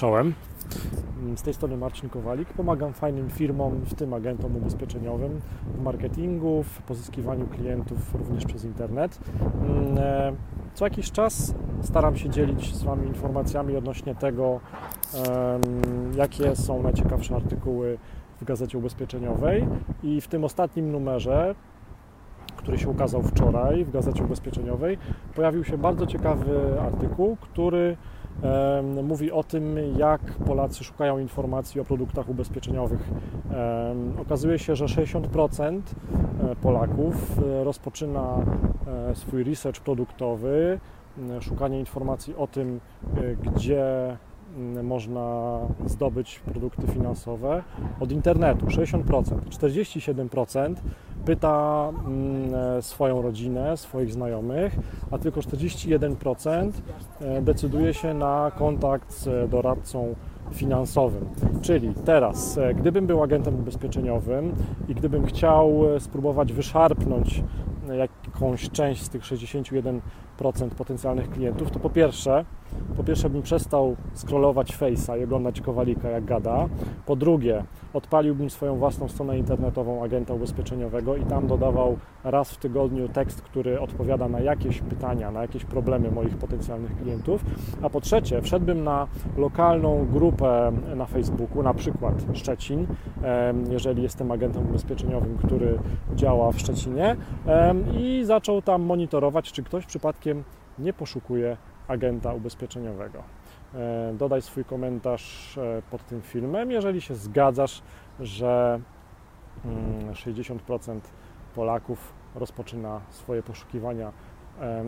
Czołem. Z tej strony Marcin Kowalik. Pomagam fajnym firmom, w tym agentom ubezpieczeniowym, w marketingu, w pozyskiwaniu klientów również przez internet. E, co jakiś czas staram się dzielić z Wami informacjami odnośnie tego, jakie są najciekawsze artykuły w gazecie ubezpieczeniowej. I w tym ostatnim numerze który się ukazał wczoraj w Gazecie Ubezpieczeniowej, pojawił się bardzo ciekawy artykuł, który mówi o tym, jak Polacy szukają informacji o produktach ubezpieczeniowych. Okazuje się, że 60% e, Polaków e, rozpoczyna e, swój research produktowy, szukanie informacji o tym, gdzie można zdobyć produkty finansowe od internetu 60%, 47% pyta mm, swoją rodzinę, swoich znajomych, a tylko 41% e, decyduje się na kontakt z doradcą finansowym. Czyli teraz, e, gdybym był agentem ubezpieczeniowym i gdybym chciał e, spróbować wyszarpnąć jakąś część z tych 61% potencjalnych klientów, to po pierwsze, po pierwsze bym przestał scrollować Face'a i oglądać Kowalika jak gada. Po drugie, odpaliłbym swoją własną stronę internetową agenta ubezpieczeniowego i tam dodawał raz w tygodniu tekst, który odpowiada na jakieś pytania, na jakieś problemy moich potencjalnych klientów. A po trzecie, wszedłbym na lokalną grupę na Facebooku, na przykład Szczecin, jeżeli jestem agentem ubezpieczeniowym, który działa w Szczecinie i zaczął tam monitorować, czy ktoś przypadkiem nie poszukuje agenta ubezpieczeniowego. E, dodaj swój komentarz e, pod tym filmem, jeżeli się zgadzasz, że 60% mm, Polaków rozpoczyna swoje poszukiwania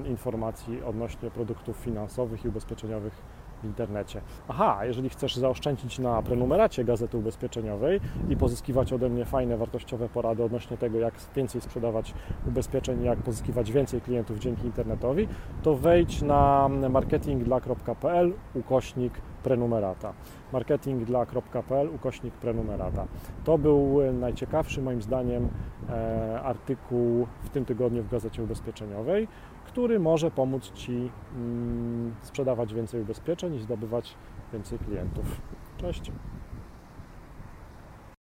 informacji odnośnie produktów finansowych i ubezpieczeniowych w internecie. Aha, jeżeli chcesz zaoszczędzić na prenumeracie Gazety Ubezpieczeniowej i pozyskiwać ode mnie fajne, wartościowe porady odnośnie tego, jak więcej sprzedawać ubezpieczeń, jak pozyskiwać więcej klientów dzięki internetowi, to wejdź na marketingdla.pl ukośnik prenumerata. marketingdla.pl ukośnik prenumerata. To był najciekawszy moim zdaniem e, artykuł w tym tygodniu w Gazecie Ubezpieczeniowej, który może pomóc Ci mm, sprzedawać więcej ubezpieczeń i zdobywać więcej klientów. Cześć!